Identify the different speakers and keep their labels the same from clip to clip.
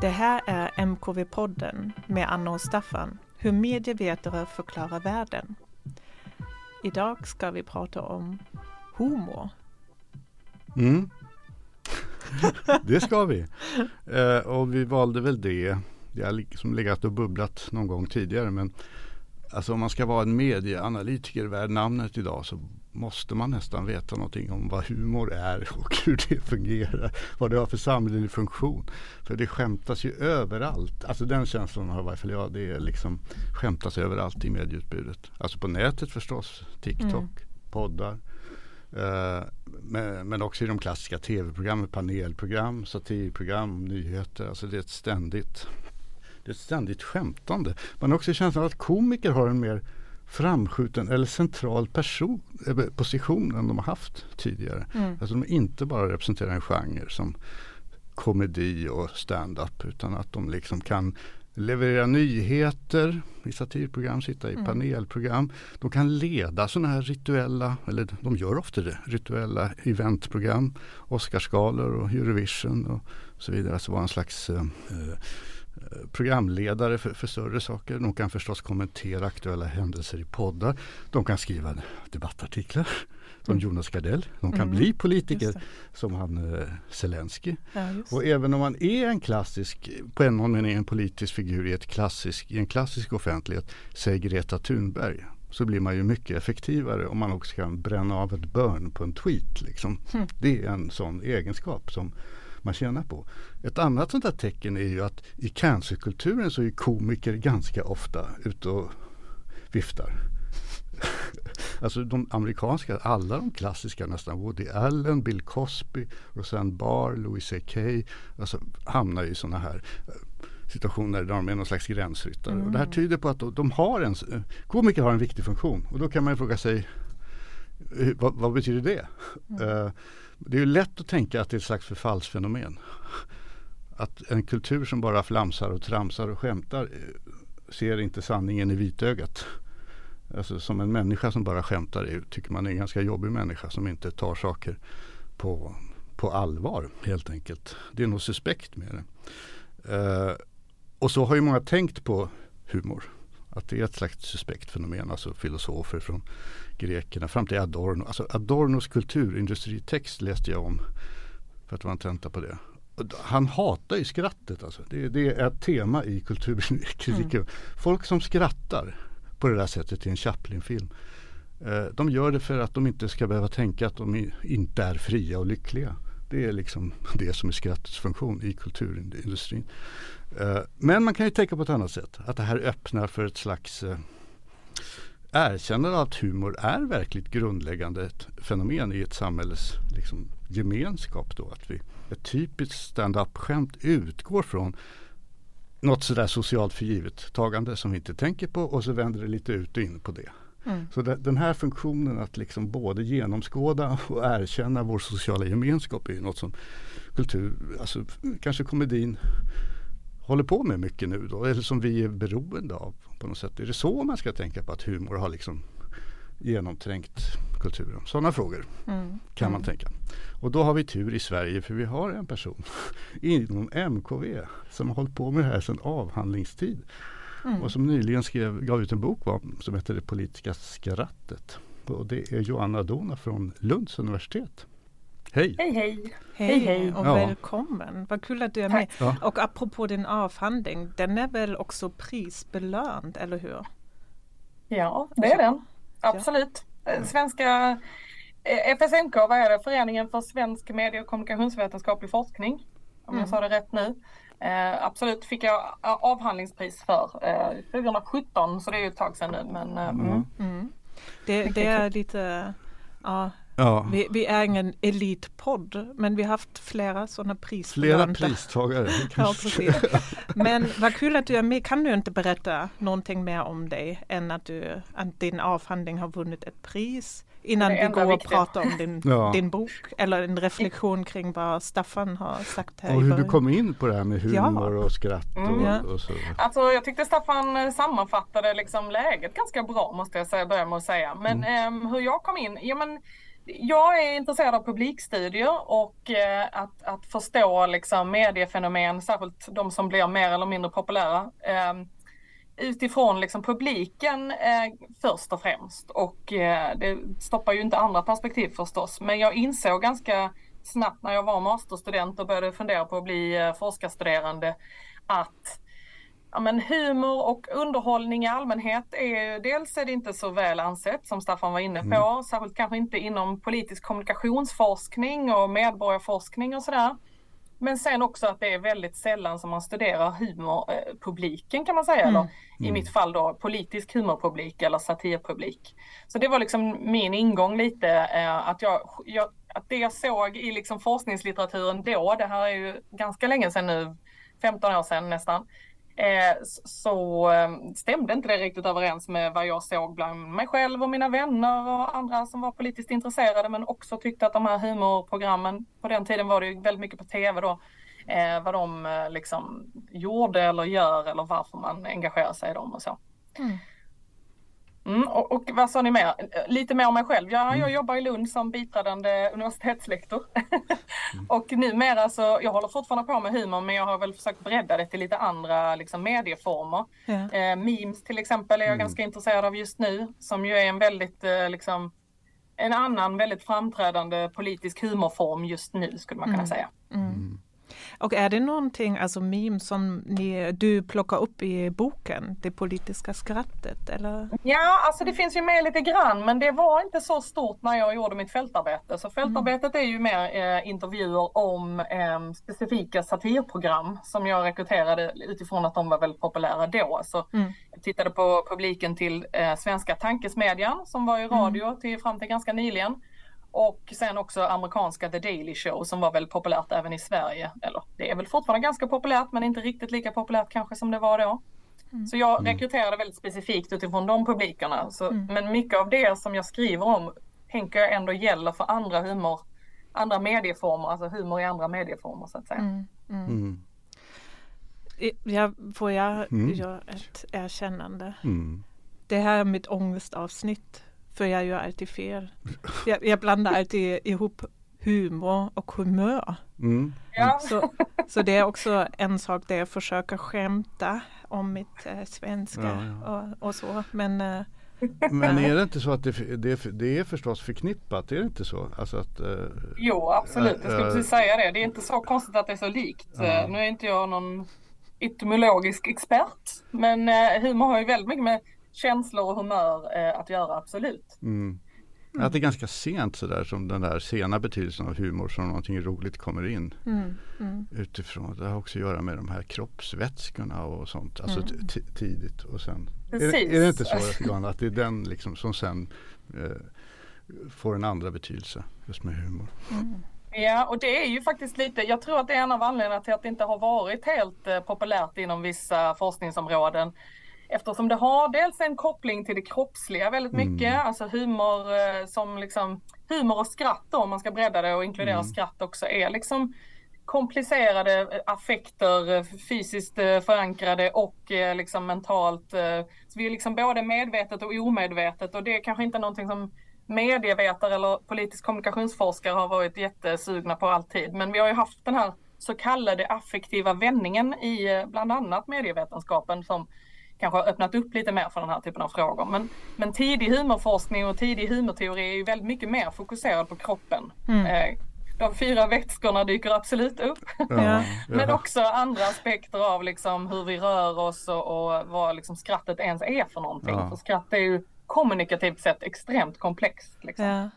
Speaker 1: Det här är MKV-podden med Anna och Staffan, hur medievetare förklarar världen. Idag ska vi prata om humor.
Speaker 2: Mm. det ska vi. Eh, och vi valde väl det. Det har liksom legat och bubblat någon gång tidigare men alltså om man ska vara en medieanalytiker värd namnet idag så måste man nästan veta någonting om vad humor är och hur det fungerar. Vad det har för samhällelig funktion. För det skämtas ju överallt. Alltså den känslan har i varje fall jag. Det är liksom skämtas överallt i medieutbudet. Alltså på nätet förstås. TikTok, mm. poddar. Uh, men, men, också i de klassiska tv-programmen, panelprogram, satirprogram, nyheter. Alltså det är ett ständigt det är ett ständigt skämtande. Man har också känslan att komiker har en mer framskjuten eller central person, eh, position än de har haft tidigare. Mm. Alltså de inte bara representerar en genre som komedi och stand-up utan att de liksom kan leverera nyheter i satirprogram, sitta i mm. panelprogram. De kan leda sådana här rituella, eller de gör ofta det, rituella eventprogram. Oscarsgalor och Eurovision och så vidare. Alltså vara en slags eh, programledare för, för, större saker. De kan förstås kommentera aktuella händelser i poddar. De kan skriva debattartiklar som mm. Jonas Gardell. De kan mm. bli politiker som han eh, Zelensky. Ja, och även om man är en klassisk, på en mening en politisk figur i, ett klassisk, i en klassisk offentlighet, säg Greta Thunberg, så blir man ju mycket effektivare om man också kan bränna av ett burn på en tweet. Liksom. Mm. Det är en sån egenskap som man tjänar på. Ett annat sånt där tecken är ju att i cancerkulturen så är komiker ganska ofta ute och viftar. alltså de amerikanska, alla de klassiska nästan, Woody Allen, Bill Cosby, Roseanne Barr, Louis CK, alltså hamnar i sådana här eh, situationer där de är någon slags gränsryttare. Mm. Och det här tyder på att de har en, komiker har en viktig funktion och då kan man fråga sig eh, vad, vad betyder det? Mm. Uh, det är ju lätt att tänka att det är ett slags förfallsfenomen. Att en kultur som bara flamsar och tramsar och skämtar eh, ser inte sanningen i vitögat. Alltså som en människa som bara skämtar är, tycker man är en ganska jobbig människa som inte tar saker på, på allvar helt enkelt. Det är nog suspekt med det. Uh, och så har ju många tänkt på humor. Att det är ett slags suspekt fenomen, alltså filosofer från grekerna fram till Adorno. Alltså Adornos kulturindustri-text läste jag om för att det var en tenta på det. Han hatar ju skrattet alltså. Det, det är ett tema i kulturkritiken. Mm. Folk som skrattar på det där sättet i en Chaplin-film. Eh, de gör det för att de inte ska behöva tänka att de inte är fria och lyckliga. Det är liksom det som är skrattets funktion i kulturindustrin. Eh, men man kan ju tänka på ett annat sätt. Att det här öppnar för ett slags erkännande att humor är verkligt grundläggande ett fenomen i ett samhälles liksom, gemenskap. Då, att vi, ett typiskt stand-up-skämt utgår från något sådär socialt förgivet tagande som vi inte tänker på och så vänder det lite ut och in på det. Mm. Så det, den här funktionen att liksom både genomskåda och erkänna vår sociala gemenskap är något som kultur, alltså kanske komedin håller på med mycket nu då, eller som vi är beroende av på något sätt. Är det så man ska tänka på att humor har liksom genomträngt kulturen? Sådana frågor mm. kan man mm. tänka. Och då har vi tur i Sverige för vi har en person inom MKV som har hållit på med det här sedan avhandlingstid. Mm. Och som nyligen skrev, gav ut en bok va, som heter Det politiska skrattet. Och det är Joanna Dona från Lunds universitet. Hej!
Speaker 3: Hej hej!
Speaker 1: Hej hej och ja. välkommen! Vad kul att du är med. Ja. Och apropå din avhandling, den är väl också prisbelönt, eller hur?
Speaker 3: Ja, det är den. Absolut. Ja. Svenska eh, FSMK, vad är det? Föreningen för svensk medie och kommunikationsvetenskaplig forskning. Om mm. jag sa det rätt nu. Eh, absolut fick jag avhandlingspris för eh, 2017 så det är ju ett tag sedan nu. Men, eh, mm.
Speaker 1: Mm. Det, det, är lite ja, Ja. Vi, vi, är ingen elitpodd men vi har haft flera sådana prisbelönta.
Speaker 2: Flera pristagare.
Speaker 1: ja, precis. Men vad kul att du är med. Kan du inte berätta någonting mer om dig än att, du, att din avhandling har vunnit ett pris? Innan vi går och pratar om din, ja. din bok eller en reflektion kring vad Staffan har sagt här
Speaker 2: Och hur du kom in på det här med humor ja. och skratt. Mm. Och, och, så.
Speaker 3: Alltså jag tyckte Staffan eh, sammanfattade liksom läget ganska bra måste jag säga, börja med att säga. Men mm. um, hur jag kom in, ja men jag är intresserad av publikstudier och eh, att, att förstå liksom, mediefenomen, särskilt de som blir mer eller mindre populära. Eh, utifrån liksom publiken eh, först och främst och eh, det stoppar ju inte andra perspektiv förstås. Men jag insåg ganska snabbt när jag var masterstudent och började fundera på att bli eh, forskarstuderande att ja, men humor och underhållning i allmänhet är dels är det inte så väl ansett som Staffan var inne på, mm. särskilt kanske inte inom politisk kommunikationsforskning och medborgarforskning och sådär. Men sen också att det är väldigt sällan som man studerar humorpubliken kan man säga, mm. eller i mm. mitt fall då politisk humorpublik eller satirpublik. Så det var liksom min ingång lite, eh, att, jag, jag, att det jag såg i liksom forskningslitteraturen då, det här är ju ganska länge sedan nu, 15 år sedan nästan, Eh, så ehm, stämde inte det riktigt överens med vad jag såg bland mig själv och mina vänner och andra som var politiskt intresserade men också tyckte att de här humorprogrammen, på den tiden var det ju väldigt mycket på tv då, eh, vad de eh, liksom gjorde eller gör eller varför man engagerar sig i dem och så. Mm. Mm, och, och, vad sa ni mer? Lite mer om mig själv. Ja, mm. Jag jobbar i Lund som biträdande universitetslektor. mm. Och numera så, jag håller fortfarande på med humor men jag har väl försökt bredda det till lite andra liksom, medieformer. Ja. Eh, memes till exempel är jag mm. ganska intresserad av just nu som ju är en väldigt eh, liksom, en annan väldigt framträdande politisk humorform just nu skulle man kunna mm. säga.
Speaker 1: Och är det någonting, alltså meme som ni, du plockar upp i boken, det politiska skrattet? Eller?
Speaker 3: Ja, alltså det finns ju med lite grann men det var inte så stort när jag gjorde mitt fältarbete. Så fältarbetet mm. är ju mer eh, intervjuer om eh, specifika satirprogram som jag rekryterade utifrån att de var väldigt populära då. Så mm. Jag tittade på publiken till eh, Svenska tankesmedjan som var i mm. radio mm. till, fram till ganska nyligen. Och sen också amerikanska The Daily Show som var väldigt populärt även i Sverige. Eller det är väl fortfarande ganska populärt men inte riktigt lika populärt kanske som det var då. Mm. Så jag mm. rekryterade väldigt specifikt utifrån de publikerna. Så, mm. Men mycket av det som jag skriver om tänker jag ändå gäller för andra humor, andra medieformer, alltså humor i andra medieformer så att säga. Mm. mm. mm.
Speaker 1: Ja, får jag göra ett erkännande? Det här är mitt ångestavsnitt för jag gör alltid fel. Jag, jag blandar alltid ihop humor och humör. Mm. Ja. Så, så det är också en sak där jag försöker skämta om mitt äh, svenska ja, ja. Och, och, så. Men, äh,
Speaker 2: men är det inte så att det, det, det, är förstås förknippat? Är det inte så? Alltså att, äh,
Speaker 3: jo absolut, jag skulle precis säga det. Det är inte så konstigt att det är så likt. Nu är inte jag någon etymologisk expert. Men humor har ju väldigt mycket med känslor och humör eh, att göra, absolut. Mm.
Speaker 2: Att det är ganska sent sådär som den där sena betydelsen av humor som någonting roligt kommer in. Mm, mm. Utifrån, det har också att göra med de här kroppsvätskorna och sånt. Alltså mm. tidigt och sen. Är, är, det inte så Johanna att det är den liksom som sen eh, får en andra betydelse just med humor?
Speaker 3: Mm. Ja, och det är ju faktiskt lite, jag tror att det är en av anledningarna till att det inte har varit helt eh, populärt inom vissa forskningsområden eftersom det har dels en koppling till det kroppsliga väldigt mm. mycket, mm. alltså humor eh, som liksom humor och skratt då, om man ska bredda det och inkludera mm. skratt också, är liksom komplicerade eh, affekter, eh, fysiskt förankrade och liksom mentalt. Så vi är liksom både medvetet och omedvetet och det är kanske inte någonting som medievetare eller politisk kommunikationsforskare har varit jättesugna på alltid. Men vi har ju haft den här så kallade affektiva vändningen i bland annat medievetenskapen som kanske har öppnat upp lite mer för den här typen av frågor. Men, men tidig humorforskning och tidig humorteori är ju väldigt mycket mer fokuserad på kroppen. Mm. Eh, de fyra vätskorna dyker absolut upp. Ja, Men också andra aspekter av liksom hur vi rör oss och, och vad liksom skrattet ens är för någonting. Ja. För skratt är ju kommunikativt sett extremt komplext. Liksom. Ja.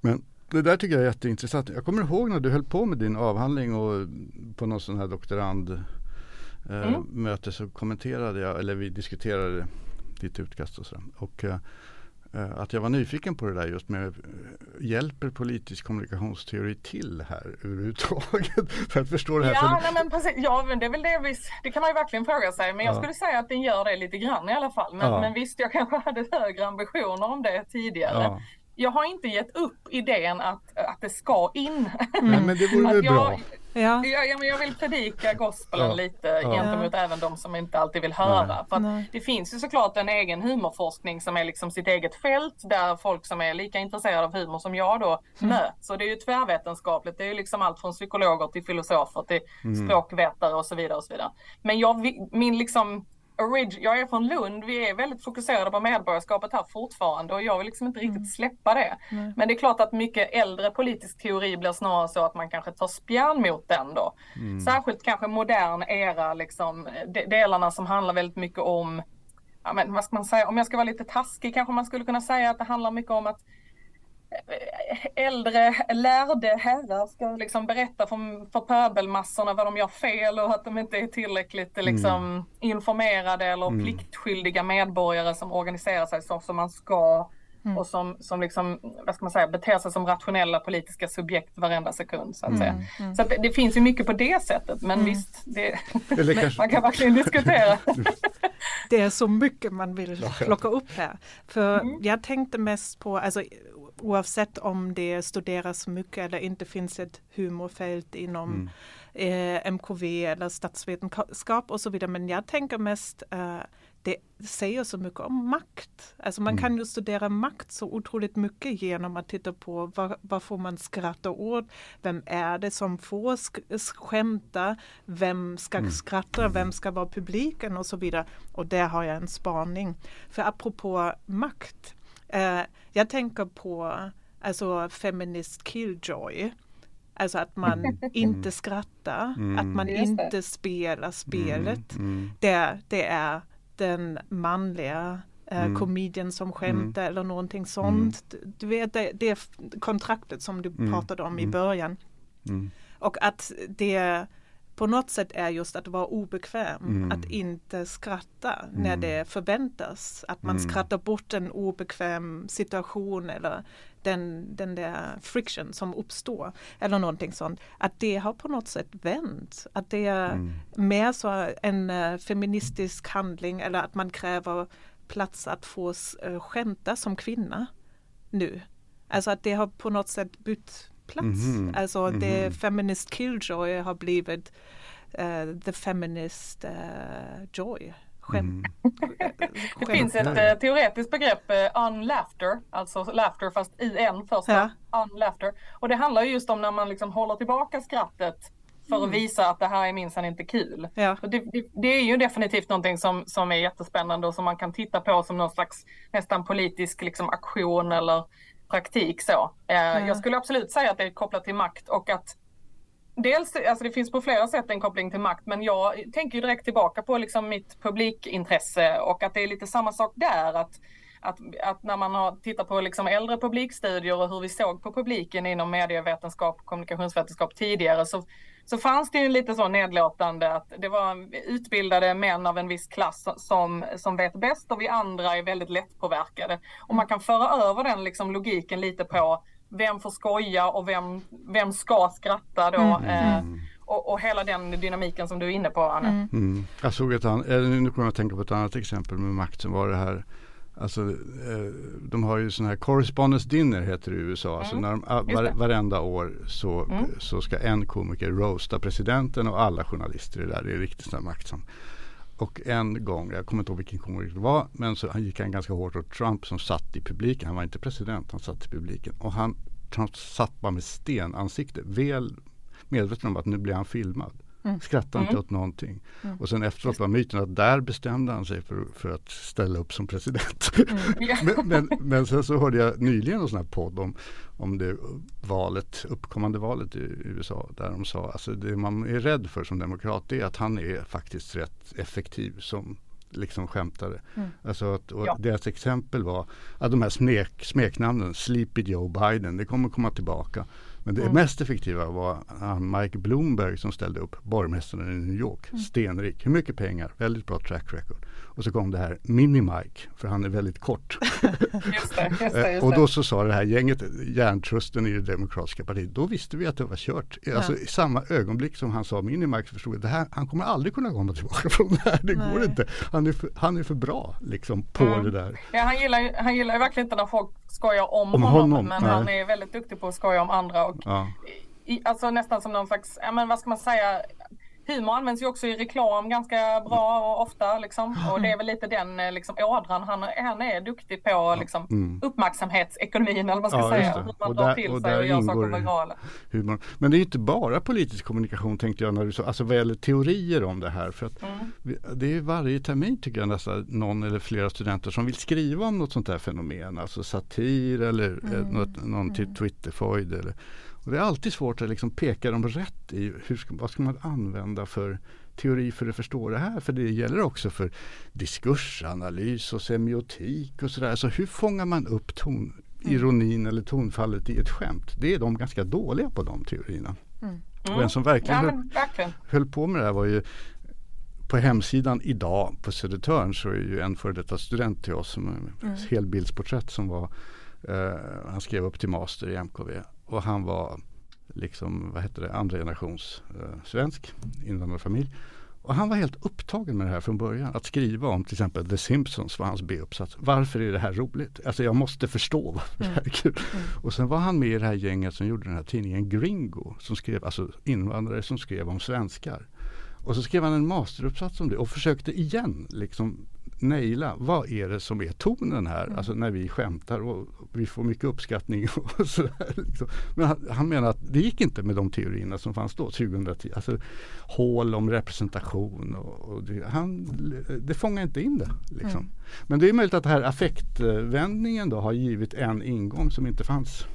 Speaker 2: Men det där tycker jag är jätteintressant. Jag kommer ihåg när du höll på med din avhandling och på någon sån här doktorand Eh, mm. möte så kommenterade jag, eller vi diskuterade ditt utkast och så. Och uh, att jag var nyfiken på det där just med hjälper politisk kommunikationsteori till här överhuvudtaget? För att förstå det här.
Speaker 3: Ja, nej, men precis. ja men det är väl det visst. Det kan man ju verkligen fråga sig. Men jag ja. skulle säga att den gör det lite grann i alla fall. Men, ja. men visst, jag kanske hade högre ambitioner om det tidigare. Ja. Jag har inte gett upp idén att, att det ska in.
Speaker 2: Mm. men det vore väl bra?
Speaker 3: Ja. Ja, men jag vill predika gospelen ja. lite ja. gentemot även de som inte alltid vill höra. Nej. För Nej. Det finns ju såklart en egen humorforskning som är liksom sitt eget fält där folk som är lika intresserade av humor som jag då mm. möts. Så det är ju tvärvetenskapligt. Det är ju liksom allt från psykologer till filosofer till mm. språkvetare och så vidare. Och så vidare. Men jag, min liksom jag är från Lund, vi är väldigt fokuserade på medborgarskapet här fortfarande och jag vill liksom inte riktigt mm. släppa det. Mm. Men det är klart att mycket äldre politisk teori blir snarare så att man kanske tar spjärn mot den då. Mm. Särskilt kanske modern era, liksom, delarna som handlar väldigt mycket om, ja, men, vad ska man säga, om jag ska vara lite taskig kanske man skulle kunna säga att det handlar mycket om att äldre lärde herrar ska liksom berätta för, för pöbelmassorna vad de gör fel och att de inte är tillräckligt liksom, mm. informerade eller mm. pliktskyldiga medborgare som organiserar sig så som man ska mm. och som, som liksom, vad ska man säga, beter sig som rationella politiska subjekt varenda sekund. Så att, säga. Mm. Mm. Så att det, det, finns ju mycket på det sättet men mm. visst, det, man kan verkligen diskutera.
Speaker 1: det är så mycket man vill plocka upp här. För jag tänkte mest på, alltså oavsett om det studeras mycket eller inte finns ett humorfält inom mm. eh, MKV eller statsvetenskap och så vidare. Men jag tänker mest eh, det säger så mycket om makt. Alltså man mm. kan ju studera makt så otroligt mycket genom att titta på vad, vad får man skratta åt? Vem är det som får sk skämta? Vem ska mm. skratta? Vem ska vara publiken och så vidare. Och där har jag en spaning. För apropå makt Uh, jag tänker på alltså feminist killjoy. Alltså att man inte skrattar, mm. att man inte spelar spelet. Mm. Mm. Det, det är den manliga uh, mm. komedien som skämtar mm. eller någonting sånt. Mm. Du vet, det, det är kontraktet som du mm. pratade om i början. Och att det på något sätt är just att vara obekväm, mm. att inte skratta mm. när det förväntas. Att man mm. skrattar bort en obekväm situation eller den, den där friction som uppstår eller någonting sånt. Att det har på något sätt vänt. Att det är mm. mer så en uh, feministisk handling eller att man kräver plats att få uh, skämta som kvinna nu. Alltså att det har på något sätt bytt plats. Mm -hmm. Alltså mm -hmm. det feminist killjoy har blivit uh, the feminist uh, joy. Skäm.
Speaker 3: Mm. det finns ett uh, teoretiskt begrepp, uh, unlaughter, alltså laughter fast i en första, ja. unlaughter. Och det handlar just om när man liksom håller tillbaka skrattet för att mm. visa att det här är minsann inte kul. Ja. Det, det, det, är ju definitivt någonting som, som är jättespännande och som man kan titta på som någon slags nästan politisk liksom, aktion eller praktik så. Eh, ja. Jag skulle absolut säga att det är kopplat till makt och att Dels, alltså det finns på flera sätt en koppling till makt, men jag tänker direkt tillbaka på liksom mitt publikintresse och att det är lite samma sak där. Att, att, att när man har tittat på liksom äldre publikstudier och hur vi såg på publiken inom medievetenskap och kommunikationsvetenskap tidigare så så fanns det ju lite så nedlåtande att det var utbildade män av en viss klass som, som vet bäst och vi andra är väldigt lättpåverkade. Och man kan föra över den liksom logiken lite på vem får skoja och vem, vem ska skratta då. Mm. Eh, och, och, hela den dynamiken som du är inne på Anne. Mm.
Speaker 2: Mm. Jag såg ett annat, nu kommer jag att tänka på ett annat exempel med makt som var det här Alltså, eh, de har ju sån här correspondence dinner heter det i USA. Alltså mm. Alltså när de, var, varenda år så, mm. så ska en komiker roasta presidenten och alla journalister är där. Det är riktigt sån maktsamt. Och en gång, jag kommer inte ihåg vilken komiker det var, men så han gick han ganska hårt åt Trump som satt i publiken. Han var inte president, han satt i publiken. Och han, Trump satt bara med stenansikte, väl medveten om att nu blir han filmad. Mm. Skrattade inte mm. åt någonting. Mm. Och sen efteråt var myten att där bestämde han sig för, för att ställa upp som president. Mm. men, men, men, sen så hörde jag nyligen en sån här podd om, om det valet, uppkommande valet i USA. Där de sa att alltså det man är rädd för som demokrat är att han är faktiskt rätt effektiv som liksom skämtare. Mm. Alltså att, ja. Deras exempel var att de här smek, smeknamnen, Sleepy Joe Biden, det kommer komma tillbaka. Men det mm. mest effektiva var han Mike Bloomberg som ställde upp, borgmästaren i New York. Mm. Stenrik, hur mycket pengar, väldigt bra track record. Och så kom det här Mini-Mike, för han är väldigt kort. just det, just det, just och då så sa det här gänget, järntrusten i det demokratiska partiet, då visste vi att det var kört. Ja. Alltså i samma ögonblick som han sa Mini-Mike förstod vi, här, han kommer aldrig kunna komma tillbaka från det här, det Nej. går inte. Han är för, han är för bra liksom på mm. det där.
Speaker 3: Ja, han gillar, han gillar verkligen inte när folk skojar om, om honom, honom, men nej. han är väldigt duktig på att skoja om andra. Och ja. alltså nästan som någon slags, ja men vad ska man säga, humor används ju också i reklam ganska bra och ofta liksom. Och det är väl lite den eh, liksom, ådran han, han är duktig på liksom, mm. uppmärksamhetsekonomin eller vad man ska ja, säga. Hur man och drar där, till och sig och gör saker virala.
Speaker 2: Humor. Men det är inte bara politisk kommunikation tänkte jag när du sa, alltså vad gäller teorier om det här. För att mm. det är varje termin tycker jag nästan någon eller flera studenter som vill skriva om något sånt här fenomen. Alltså satir eller mm. något, någon typ Twitterfoid eller och det är alltid svårt att liksom peka dem rätt i hur ska, vad ska man använda för teori för att förstå det här. För det gäller också för diskursanalys och semiotik och sådär. Så hur fångar man upp ton, mm. ironin eller tonfallet i ett skämt? Det är de ganska dåliga på de teorierna. Mm. Och en som verkligen, ja, höll, verkligen höll på med det här var ju på hemsidan idag på Södertörn så är ju en före detta student till oss som mm. helbildsporträtt som var uh, han skrev upp till master i MKV och han var liksom, vad heter det, andra generations eh, svensk invandrarfamilj. Och han var helt upptagen med det här från början. Att skriva om till exempel The Simpsons var hans B-uppsats. Varför är det här roligt? Alltså jag måste förstå varför mm. det här är kul. Mm. Och sen var han med i det här gänget som gjorde den här tidningen Gringo. Som skrev, alltså invandrare som skrev om svenskar. Och så skrev han en masteruppsats om det och försökte igen liksom naila vad är det som är tonen här, mm. alltså när vi skämtar och vi får mycket uppskattning och sådär. Liksom. Men han, han menar att det gick inte med de teorierna som fanns då, 2010. Alltså hål om representation och, och det, han, det fångar inte in det. Liksom. Mm. Men det är möjligt att den här affektvändningen då har givit en ingång som inte fanns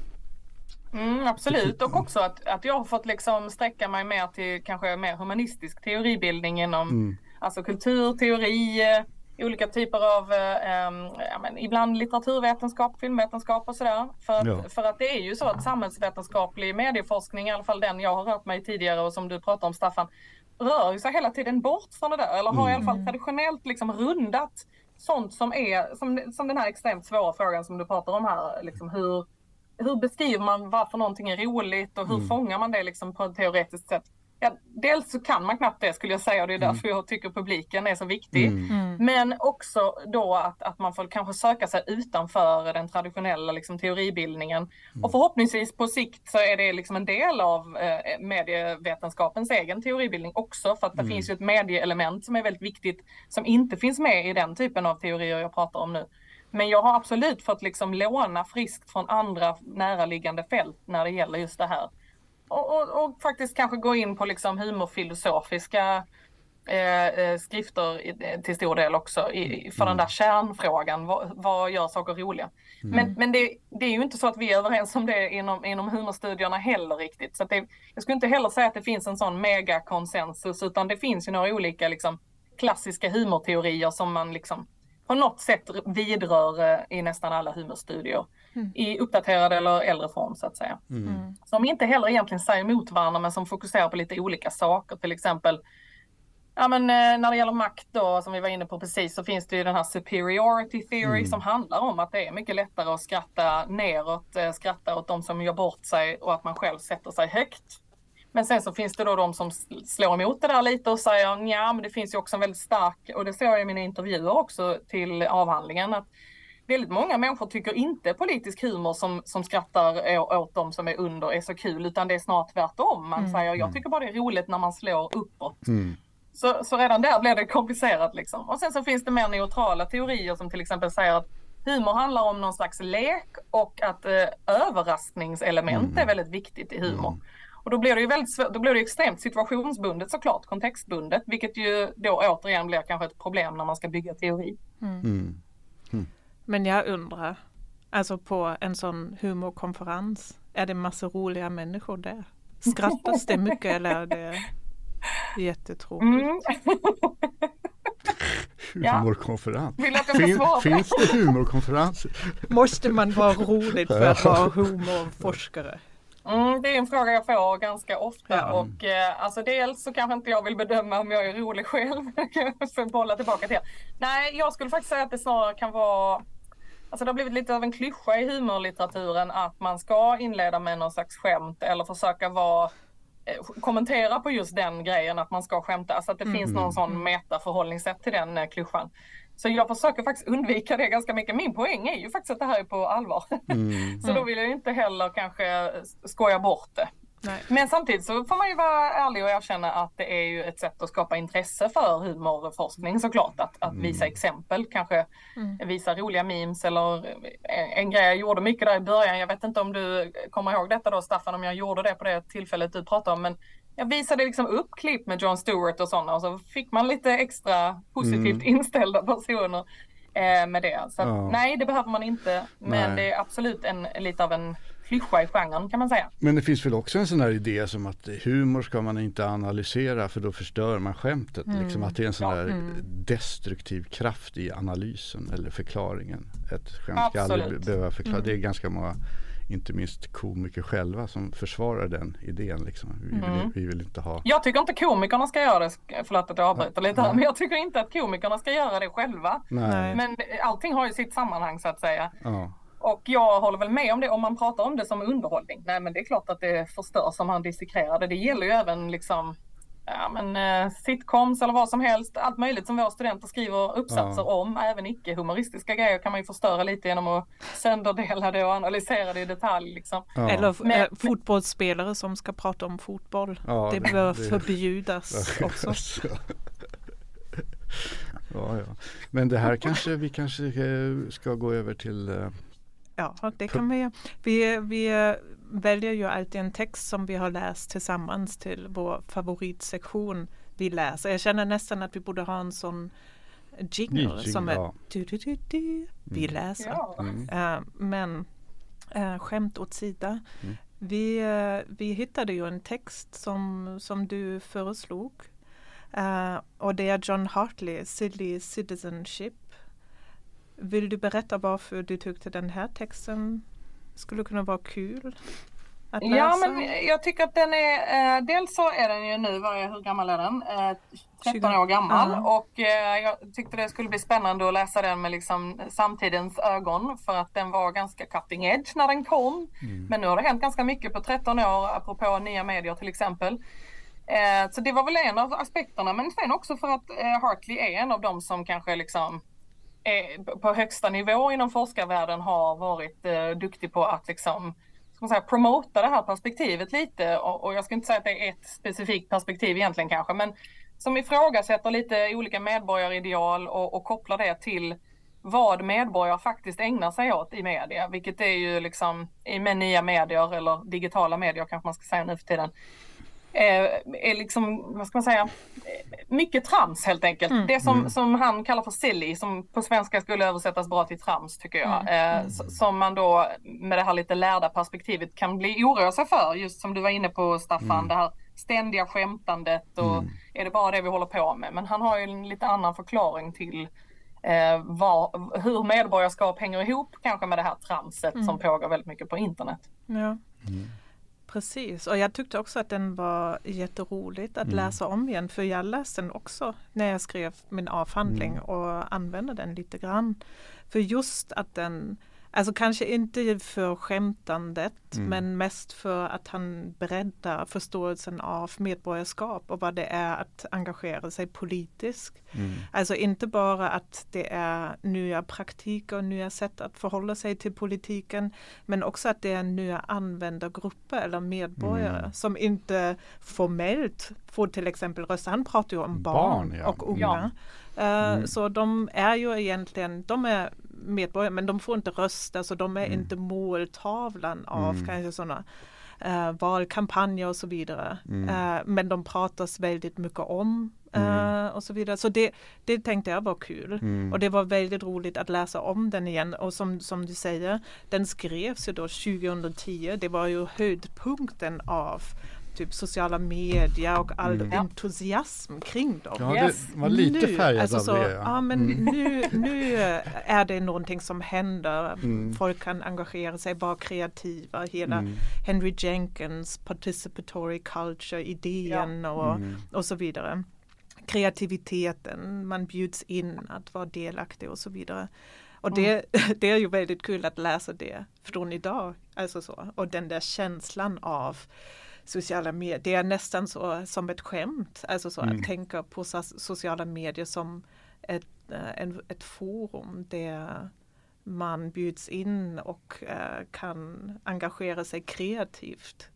Speaker 3: Mm, absolut och också att, att jag har fått liksom sträcka mig mer till kanske mer humanistisk teoribildning inom mm. alltså kultur, teori, olika typer av, eh, ja, men ibland litteraturvetenskap, filmvetenskap och sådär. För att, ja. för att det är ju så att samhällsvetenskaplig medieforskning, i alla fall den jag har rört mig tidigare och som du pratar om Staffan, rör sig hela tiden bort från det där. Eller har mm. i alla fall mm. traditionellt liksom rundat sånt som är, som, som den här extremt svåra frågan som du pratar om här, liksom hur, hur beskriver man varför någonting är roligt och hur mm. fångar man det liksom på ett teoretiskt sätt? Ja, dels så kan man knappt det skulle jag säga och det är därför mm. jag tycker publiken är så viktig. Mm. mm. Men också då att, att man får kanske söka sig utanför den traditionella liksom, teoribildningen. Mm. Och förhoppningsvis på sikt så är det liksom en del av eh, medievetenskapens egen teoribildning också. För att det mm. finns ju ett medieelement som är väldigt viktigt som inte finns med i den typen av teorier jag pratar om nu. Men jag har absolut fått liksom låna friskt från andra näraliggande fält när det gäller just det här och, och, och, faktiskt kanske gå in på liksom humorfilosofiska eh, eh skrifter i, till stor del också i, för mm. den där kärnfrågan. Vad, vad gör saker roliga? Mm. Men, men det, det, är ju inte så att vi är överens om det inom, inom humorstudierna heller riktigt. Så det, jag skulle inte heller säga att det finns en sån megakonsensus utan det finns ju några olika liksom, klassiska humorteorier som man liksom på något sätt vidrör eh, i nästan alla humorstudier. Mm. I uppdaterad eller äldre form så att säga. Mm. mm. Som inte heller egentligen säger emot varandra men som fokuserar på lite olika saker. Till exempel Ja men eh, när det gäller makt då som vi var inne på precis så finns det ju den här superiority theory mm. som handlar om att det är mycket lättare att skratta neråt, eh, skratta åt de som gör bort sig och att man själv sätter sig högt. Men sen så finns det då de som slår emot det där lite och säger ja men det finns ju också en väldigt stark, och det ser jag i mina intervjuer också till avhandlingen, att väldigt många människor tycker inte politisk humor som, som skrattar åt de som är under är så kul utan det är snart tvärtom. Man mm. säger jag mm. tycker bara det är roligt när man slår uppåt. Mm. Så, så redan där blir det komplicerat liksom. Och sen så finns det mer neutrala teorier som till exempel säger att humor handlar om någon slags lek och att eh, överraskningselement mm. är väldigt viktigt i humor. Mm. Och då blir det ju väldigt då blir det extremt situationsbundet såklart, kontextbundet, vilket ju då återigen blir kanske ett problem när man ska bygga teori. Mm. mm.
Speaker 1: mm. Men jag undrar, alltså på en sån humorkonferens, är det massa roliga människor där? Skrattas det mycket eller är det jättetråkigt? Mm.
Speaker 2: humorkonferens. Fin, finns det humorkonferenser?
Speaker 1: Måste man vara rolig för att vara humorforskare?
Speaker 3: Mm, det är en fråga jag får ganska ofta ja. och eh, alltså dels så kanske inte jag vill bedöma om jag är rolig själv. för att bolla tillbaka till Nej, jag skulle faktiskt säga att det snarare kan vara Alltså det har blivit lite av en klyscha i humorlitteraturen att man ska inleda med någon slags skämt eller försöka vara eh, kommentera på just den grejen att man ska skämta. Alltså att det mm. finns någon sån metaförhållningssätt till den eh, klyschan. Så jag försöker faktiskt undvika det ganska mycket. Min poäng är ju faktiskt att det här är på allvar. Mm. så då vill jag inte heller kanske skoja bort det. Nej. Men samtidigt så får man ju vara ärlig och erkänna att det är ju ett sätt att skapa intresse för humorforskning såklart. Att, att mm. visa exempel, kanske mm. visa roliga memes eller en, en, grej jag gjorde mycket där i början. Jag vet inte om du kommer ihåg detta då Staffan, om jag gjorde det på det tillfället du pratade om. Men jag visade liksom upp klipp med Jon Stewart och sådana och så fick man lite extra positivt mm. inställda personer eh, med det. Så ja. nej, det behöver man inte. Men nej. det är absolut en, lite av en klyscha i genren kan man säga.
Speaker 2: Men det finns väl också en sån här idé som att humor ska man inte analysera för då förstör man skämtet. Mm. Liksom att det är en sån ja. där mm. destruktiv kraft i analysen eller förklaringen. Ett skämt ska aldrig behöva förklara. Mm. Det är ganska många inte minst komiker själva som försvarar den idén. Liksom. Vi, vill, mm. vi vill inte ha...
Speaker 3: Jag tycker inte komikerna ska göra det, förlåt att jag avbryter lite här, men jag tycker inte att komikerna ska göra det själva. Nej. Men allting har ju sitt sammanhang så att säga. Ja. Och jag håller väl med om det om man pratar om det som underhållning. Nej men det är klart att det förstörs om man dissekrerar det. Det gäller ju även liksom ja, men, eh, sitcoms eller vad som helst. Allt möjligt som våra studenter skriver uppsatser ja. om. Även icke humoristiska grejer kan man ju förstöra lite genom att sönderdela det och analysera det i detalj. Liksom.
Speaker 1: Ja. Eller men, fotbollsspelare som ska prata om fotboll. Ja, det, det bör det, förbjudas det, också.
Speaker 2: ja, ja. Men det här kanske vi kanske eh, ska gå över till eh,
Speaker 1: Ja, det kan vi Vi, vi väljer ju alltid en text som vi har läst tillsammans till vår favoritsektion vi läser. Jag känner nästan att vi borde ha en sån jingle, jingle som är ja. du, du, du, du, vi mm. läser. Ja. Mm. Uh, men uh, skämt åt sida. Mm. Vi, uh, vi hittade ju en text som, som du föreslog. och det är John Hartley, Silly Citizenship. Vill du berätta varför du tyckte den här texten skulle kunna vara kul?
Speaker 3: Att läsa? Ja men jag tycker att den är, eh, dels så är den ju nu, vad är, hur gammal är den? Eh, 13 år gammal uh. och eh, jag tyckte det skulle bli spännande att läsa den med liksom samtidens ögon för att den var ganska cutting edge när den kom. Mm. Men nu har det hänt ganska mycket på 13 år apropå nya medier till exempel. Eh, så det var väl en av aspekterna men sen också för att eh, Hartley är en av dem som kanske liksom Eh, på högsta nivå inom forskarvärlden har varit eh, duktig på att liksom, ska man säga, promota det här perspektivet lite. Och, och jag ska inte säga att det är ett specifikt perspektiv egentligen kanske, men som ifrågasätter lite olika medborgarideal och, och kopplar det till vad medborgare faktiskt ägnar sig åt i media, vilket är ju liksom i med nya medier eller digitala medier kanske man ska säga nu för tiden är liksom, vad ska man säga, mycket trams helt enkelt. Mm. Det som, mm. som han kallar för silly, som på svenska skulle översättas bra till trams tycker jag. Mm. Eh, som man då med det här lite lärda perspektivet kan bli oroa sig för, just som du var inne på Staffan, mm. det här ständiga skämtandet och mm. är det bara det vi håller på med? Men han har ju en lite annan förklaring till eh, var, hur medborgarskap hänger ihop kanske med det här tramset som mm. pågår väldigt mycket på internet.
Speaker 1: Ja. Precis, och jag tyckte också att den var jätteroligt att mm. läsa om igen för jag läste den också när jag skrev min avhandling mm. och använde den lite grann. För just att den Alltså kanske inte för skämtandet mm. men mest för att han breddar förståelsen av medborgarskap och vad det är att engagera sig politiskt. Mm. Alltså inte bara att det är nya praktiker och nya sätt att förhålla sig till politiken men också att det är nya användargrupper eller medborgare mm. som inte formellt får till exempel rösta. Han pratar ju om barn, barn ja. och unga. Ja. Uh, så de är ju egentligen, de är medborgare men de får inte rösta så de är mm. inte måltavlan av mm. kanske sådana uh, valkampanjer och så vidare. Mm. Uh, men de pratas väldigt mycket om uh, och så vidare. Så det, det tänkte jag var kul. Mm. Och det var väldigt roligt att läsa om den igen. Och som, som du säger, den skrevs ju då 2010. Det var ju höjdpunkten av typ sociala medier och all mm. entusiasm kring dem.
Speaker 2: Ja, yes. det var lite färgad alltså så, av det.
Speaker 1: Ja, ja men mm. nu, nu är det någonting som händer. Mm. Folk kan engagera sig, vara kreativa. Hela mm. Henry Jenkins participatory culture idén ja. och, mm. och så vidare. Kreativiteten, man bjuds in att vara delaktig och så vidare. Och det, mm. det är ju väldigt kul att läsa det från idag. Alltså så. Och den där känslan av sociala medier. Det är nästan så som ett skämt, alltså så mm. att tänka på sociala medier som ett, äh, en, ett forum där man bjuds in och äh, kan engagera sig kreativt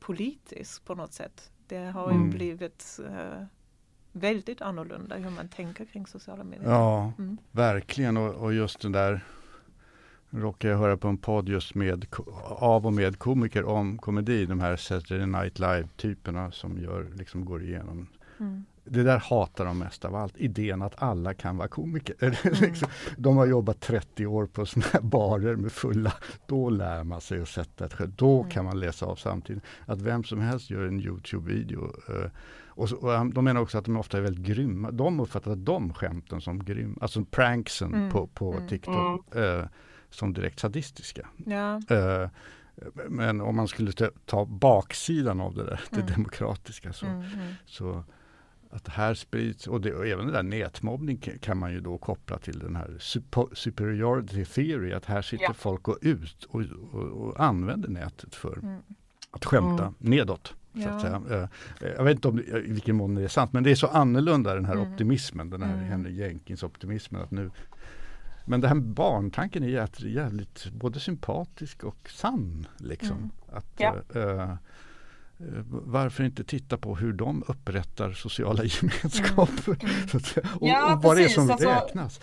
Speaker 1: politisk på något sätt. Det har ju mm. blivit uh, väldigt annorlunda hur man tänker kring sociala medier.
Speaker 2: Ja, mm. verkligen och, och, just den där råkar jag höra på en podd just med av och med komiker om komedi, de här Saturday Night Live-typerna som gör, liksom går igenom mm. Det där hatar de mest av allt, idén att alla kan vara komiker. Mm. Liksom, de har jobbat 30 år på sådana här barer med fulla, då lär man sig att sätta ett skämt. Då mm. kan man läsa av samtidigt. Att vem som helst gör en Youtube-video uh, och, så, och, de menar också att de ofta är väldigt grymma. De uppfattar de skämten som grymma, alltså pranksen mm. på, på mm. TikTok uh, som direkt sadistiska. Ja. Uh, men om man skulle ta baksidan av det där, det mm. demokratiska, så, mm, mm. så att det här sprids och, det, och även det där nätmobbning kan man ju då koppla till den här superiority theory, att här sitter ja. folk och ut och, och, och använder nätet för mm. att skämta mm. nedåt. Så ja. att säga. Eh, eh, jag vet inte om, i vilken mån det är sant, men det är så annorlunda den här optimismen, den här. Henry Jenkins optimismen. Att nu, men den här barntanken är jävligt, både sympatisk och sann. Liksom. Mm. Att, ja. äh, varför inte titta på hur de upprättar sociala gemenskaper? Mm. och, ja, och vad det är som alltså, räknas.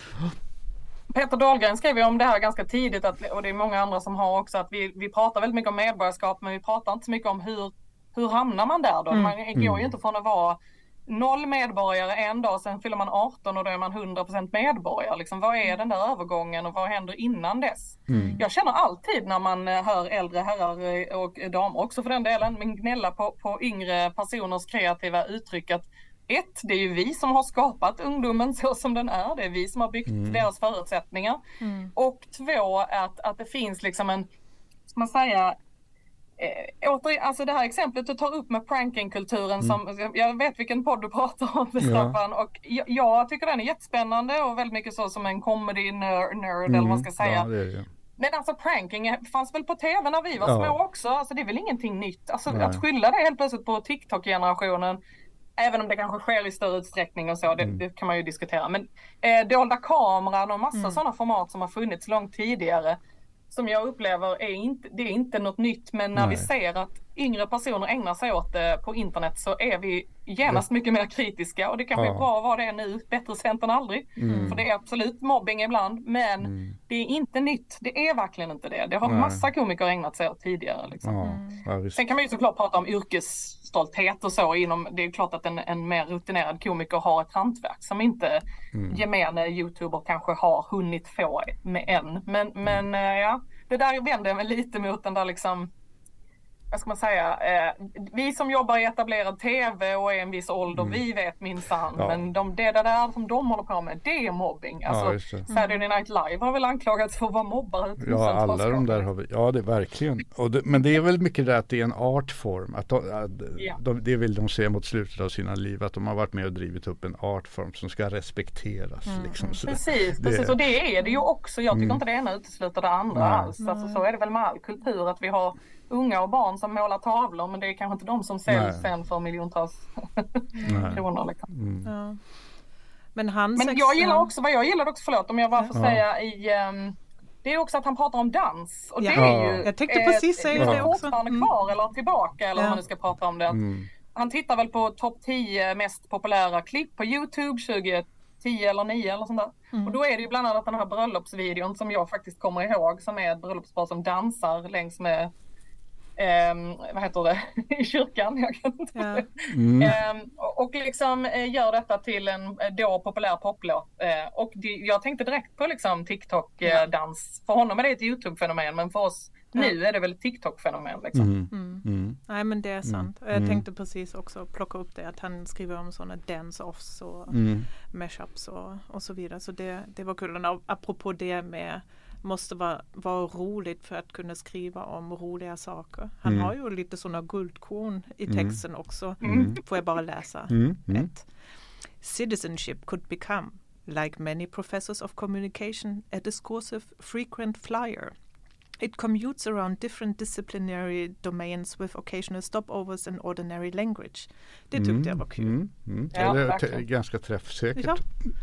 Speaker 3: Peter Dahlgren skrev ju om det här ganska tidigt att, och det är många andra som har också att vi, vi pratar väldigt mycket om medborgarskap men vi pratar inte så mycket om hur hur hamnar man där då? Mm. Man går ju mm. inte från att vara noll medborgare en dag, sen fyller man 18 och då är man 100% medborgare. Liksom, vad är den där övergången och vad händer innan dess? Mm. Jag känner alltid när man eh, hör äldre herrar eh, och damer också för den delen, men gnälla på, på yngre personers kreativa uttryck att ett, det är ju vi som har skapat ungdomen så som den är. Det är vi som har byggt mm. deras förutsättningar. Mm. Och två, att, att det finns liksom en, ska man säga, Eh, åter, alltså det här exemplet du tar upp med prankingkulturen mm. som, jag vet vilken podd du pratar om Staffan ja. och jag, jag, tycker den är jättespännande och väldigt mycket så som en comedy nerd, nerd mm. eller vad man ska säga. Ja, det det. Men alltså pranking fanns väl på tv när vi var ja. små också, alltså det är väl ingenting nytt. Alltså Nej. att skylla det helt plötsligt på TikTok-generationen Även om det kanske sker i större utsträckning och så, det, mm. det kan man ju diskutera. Men eh, dolda kameran och massa mm. sådana format som har funnits långt tidigare som jag upplever är inte, det är inte något nytt men när Nej. vi ser att yngre personer ägnar sig åt det på internet så är vi genast mycket mer kritiska och det kanske ja. är bra vara det nu, bättre sent än aldrig. Mm. För det är absolut mobbing ibland men mm. det är inte nytt, det är verkligen inte det. Det har Nej. massa komiker ägnat sig åt tidigare. Liksom. Ja. Mm. Sen kan man ju såklart prata om yrkesstolthet och så inom, det är klart att en, en mer rutinerad komiker har ett hantverk som inte mm. gemene youtuber kanske har hunnit få med än. Men, men mm. Eh, ja, det där vänder jag mig lite mot den där liksom vad ska man säga, eh, vi som jobbar i etablerad tv och är en viss ålder, mm. vi vet minsann. Ja. Men de, det där som de håller på med, det är mobbing. Alltså, ja, Saturday Night Live har väl anklagats för att vara mobbare.
Speaker 2: Ja, alla de där har vi, ja det är verkligen. Det, men det är väl mycket det att det är en artform. Att de, att ja. de, det vill de se mot slutet av sina liv, att de har varit med och drivit upp en artform som ska respekteras. Mm. Liksom.
Speaker 3: precis, det, precis, och det är det ju också. Jag tycker mm. inte det ena utesluter det andra alls. Alltså, så är det väl med all kultur, att vi har unga och barn som målar tavlor men det är kanske inte de som säljs sen för miljontals kronor. Liksom. Mm. Ja. Men, han men jag gillar också, vad jag gillar också, förlåt om jag bara får ja. säga i um, det är också att han pratar om dans. Och ja. det är ju,
Speaker 1: jag tänkte precis säga det också.
Speaker 3: fortfarande mm. kvar eller tillbaka eller ja. man nu ska prata om det. Mm. Han tittar väl på topp 10 mest populära klipp på Youtube 2010 eller 9 eller sånt där. Mm. Och då är det ju bland annat den här bröllopsvideon som jag faktiskt kommer ihåg som är ett bröllopspar som dansar längs med eh, vad heter det, i kyrkan. Jag kan inte ja. mm. eh, och liksom eh, gör detta till en eh, då populär poplåt. Eh, och det, jag tänkte direkt på liksom TikTok-dans. För honom är det ett YouTube-fenomen men för oss nu är det väl ett TikTok-fenomen. Liksom. Mm.
Speaker 1: Mm. Mm. Nej men det är sant. Mm. Jag mm. tänkte precis också plocka upp det att han skriver om sådana dance-offs och mm. mashups och, och så vidare. Så det, det var kul. Och apropå det med måste vara, vara roligt för att kunna skriva om roliga saker. Han mm. har ju lite sådana guldkorn i mm. texten mm. också. Mm. Får jag bara läsa mm. mm. ett. Citizenship could become, like many professors of communication, a discursive frequent flyer It commutes around different disciplinary domains with occasional stopovers in ordinary language. Det tyckte mm, jag var kul. Mm,
Speaker 2: mm. Ja, det är ganska träffsäkert. Ja.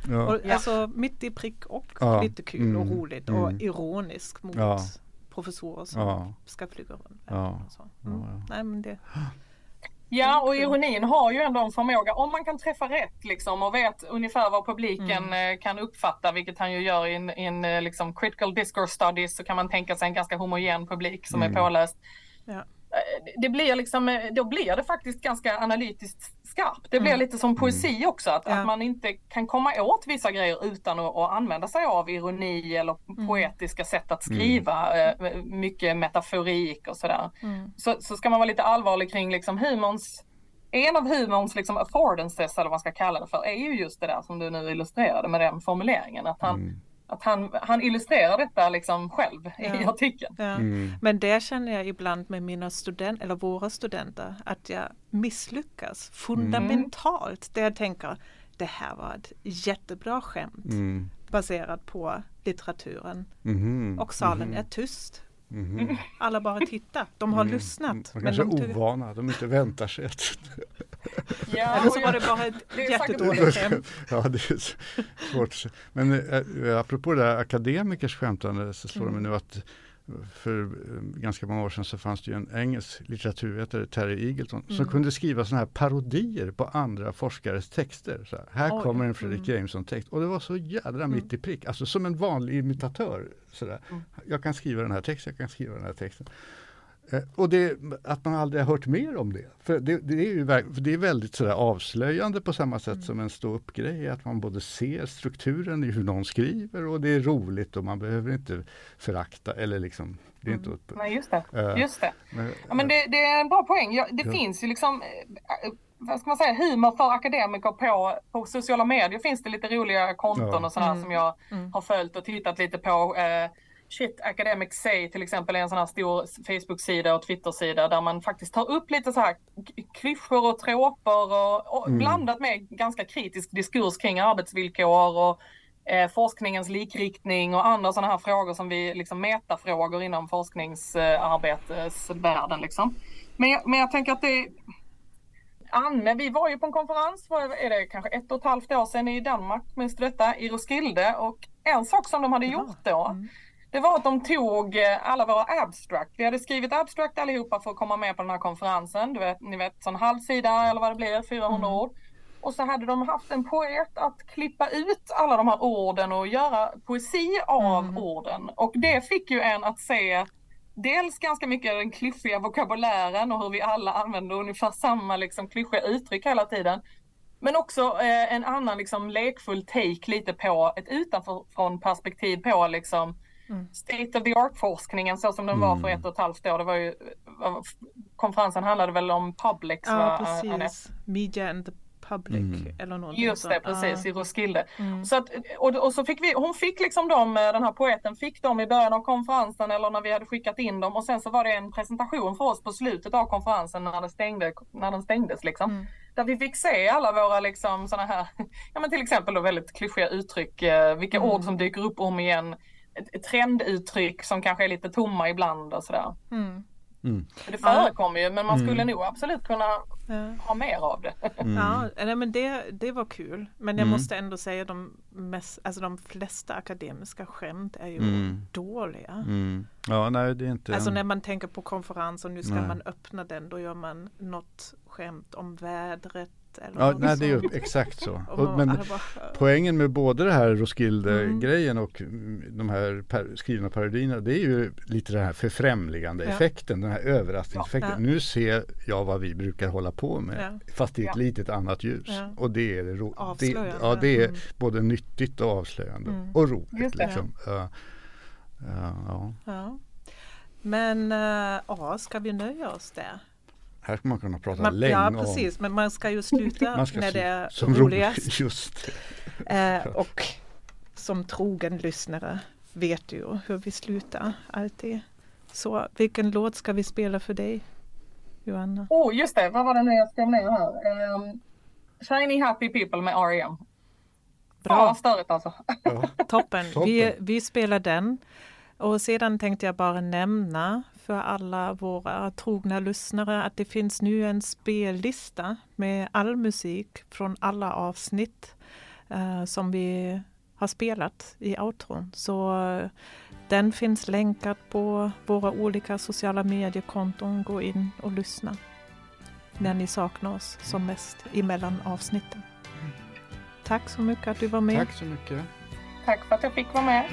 Speaker 1: Ja. Och, alltså mitt i prick och lite kul och mm, roligt och mm. ironisk mot professorer som ja. ska flyga runt. Ja. Mm. Ja, Nej, men det,
Speaker 3: Ja och ironin har ju ändå en förmåga, om man kan träffa rätt liksom och vet ungefär vad publiken mm. Eh, kan uppfatta, vilket han ju gör i en, eh, liksom critical discourse studies, så kan man tänka sig en ganska homogen publik som mm. är påläst. Ja. Det blir liksom, eh, då blir det faktiskt ganska analytiskt skarpt. Det blir mm. lite som poesi mm. också, att, ja. att man inte kan komma åt vissa grejer utan att, att använda sig av ironi eller mm. poetiska sätt att skriva, mm. Mycket metaforik och sådär. Mm. Så, så ska man vara lite allvarlig kring liksom humorns en av humorns liksom affordances eller vad man ska kalla det för är ju just det där som du nu illustrerade med den formuleringen. Att han, mm att han, han illustrerar detta liksom själv ja. i artikeln. Ja.
Speaker 1: Mm. Men det känner jag ibland med mina studenter, eller våra studenter, att jag misslyckas fundamentalt. Mm. Där jag tänker, det här var ett jättebra skämt mm. baserat på litteraturen. Mm. Och salen mm. är tyst. Mm. Alla bara tittar. De har mm. lyssnat.
Speaker 2: De kanske är ovana, de inte väntar sig att...
Speaker 1: ja, Eller så var det bara ett jättedåligt skämt.
Speaker 2: Ja, det är svårt. Men äh, apropå det där akademikers skämtande så slår mm. det mig nu att för eh, ganska många år sedan så fanns det ju en engelsk litteraturvetare, Terry Eagleton, mm. som kunde skriva sådana här parodier på andra forskares texter. Så här, här Oj, kommer en Fredrik mm. Jameson-text och det var så jädra mm. mitt i prick, alltså som en vanlig imitatör. Så där. Mm. Jag kan skriva den här texten, jag kan skriva den här texten. Eh, och det, att man aldrig har hört mer om det. För det, det är, ju, för det är väldigt sådär avslöjande på samma sätt mm. som en stå-upp-grej. Att man både ser strukturen i hur någon skriver och det är roligt och man behöver inte förakta eller liksom det är
Speaker 3: inte mm. Nej just det, uh, just det. Men, ja, men det, det, är en bra poäng. Ja, det ja. finns ju liksom eh, vad ska man säga, humor för akademiker på, på sociala medier finns det lite roliga konton ja. och sådär mm. som jag mm. har följt och tittat lite på. Eh, Shit Academic Say till exempel är en sån här stor Facebook-sida och Twitter-sida där man faktiskt tar upp lite så här klyschor och tråper och, och mm. blandat med ganska kritisk diskurs kring arbetsvillkor och eh, forskningens likriktning och andra sådana här frågor som vi liksom metafrågor inom forskningsarbetsvärlden liksom. Men jag, men jag tänker att det Anne, vi var ju på en konferens för är det kanske ett och ett halvt år sedan i Danmark, minns du detta, i Roskilde och en sak som de hade gjort då mm det var att de tog eh, alla våra abstract. Vi hade skrivit abstract allihopa för att komma med på den här konferensen. Du vet, ni vet, sån halvsida eller vad det blir, 400 mm. ord. Och så hade de haft en poet att klippa ut alla de här orden och göra poesi av mm. orden. Och det fick ju en att se dels ganska mycket den klyschiga vokabulären och hur vi alla använder ungefär samma liksom klyschiga uttryck hela tiden. Men också eh, en annan liksom lekfull take lite på ett utanför perspektiv på liksom Mm. State of the art-forskningen så som den var för mm. ett och ett halvt år. Det var ju, konferensen handlade väl om public.
Speaker 1: Ja, precis. Media and the public mm. eller någonting
Speaker 3: Just det, precis ah. i Roskilde. Mm. Så att, och, och, så fick vi, hon fick liksom dem, den här poeten fick dem i början av konferensen eller när vi hade skickat in dem och sen så var det en presentation för oss på slutet av konferensen när, det stängde, när den stängdes liksom. Mm. Där vi fick se alla våra liksom sådana här, ja men till exempel då väldigt klyschiga uttryck, eh, vilka mm. ord som dyker upp om igen trenduttryck som kanske är lite tomma ibland och sådär. Mm. Mm. Det förekommer ju men man skulle mm. nog absolut kunna ja. ha mer av det.
Speaker 1: Mm. Ja, men det, det var kul. Men jag mm. måste ändå säga de, mest, alltså de flesta akademiska skämt är ju mm. dåliga.
Speaker 2: Mm. Ja, nej, det är inte
Speaker 1: alltså när man tänker på konferens och nu ska nej. man öppna den då gör man något skämt om vädret
Speaker 2: eller ja, nej, det är ju exakt så. Och, men poängen med både det här Roskilde-grejen och de här per, skrivna parodierna det är ju lite den här förfrämligande ja. effekten, den här överraskningseffekten. Ja. Nu ser jag vad vi brukar hålla på med ja. fast i ett litet annat ljus. Och det är, ro- det, ja, det är mm. både nyttigt och avslöjande mm. och roligt. Liksom. Uh,
Speaker 1: uh, ja. Men uh, ja, ska vi nöja oss där?
Speaker 2: Här ska man kunna prata man, länge
Speaker 1: Ja precis, om. men man ska ju sluta ska när det är som roligast.
Speaker 2: Just
Speaker 1: eh, och som trogen lyssnare vet du ju hur vi slutar alltid. Så vilken låt ska vi spela för dig, Johanna?
Speaker 3: Oh, just det, vad var det nu jag skrev ner här? Um, Shiny Happy People med R.E.M. Bra. Ja, störigt alltså.
Speaker 1: Ja. Toppen. Toppen. Vi, vi spelar den. Och sedan tänkte jag bara nämna för alla våra trogna lyssnare att det finns nu en spellista med all musik från alla avsnitt uh, som vi har har spelat i outron. Så eh, den finns länkad på våra olika sociala mediekonton. Gå in och lyssna när ni saknar oss som mest emellan avsnitten. Tack så mycket att du var med.
Speaker 2: Tack så mycket.
Speaker 3: Tack för att jag fick vara med.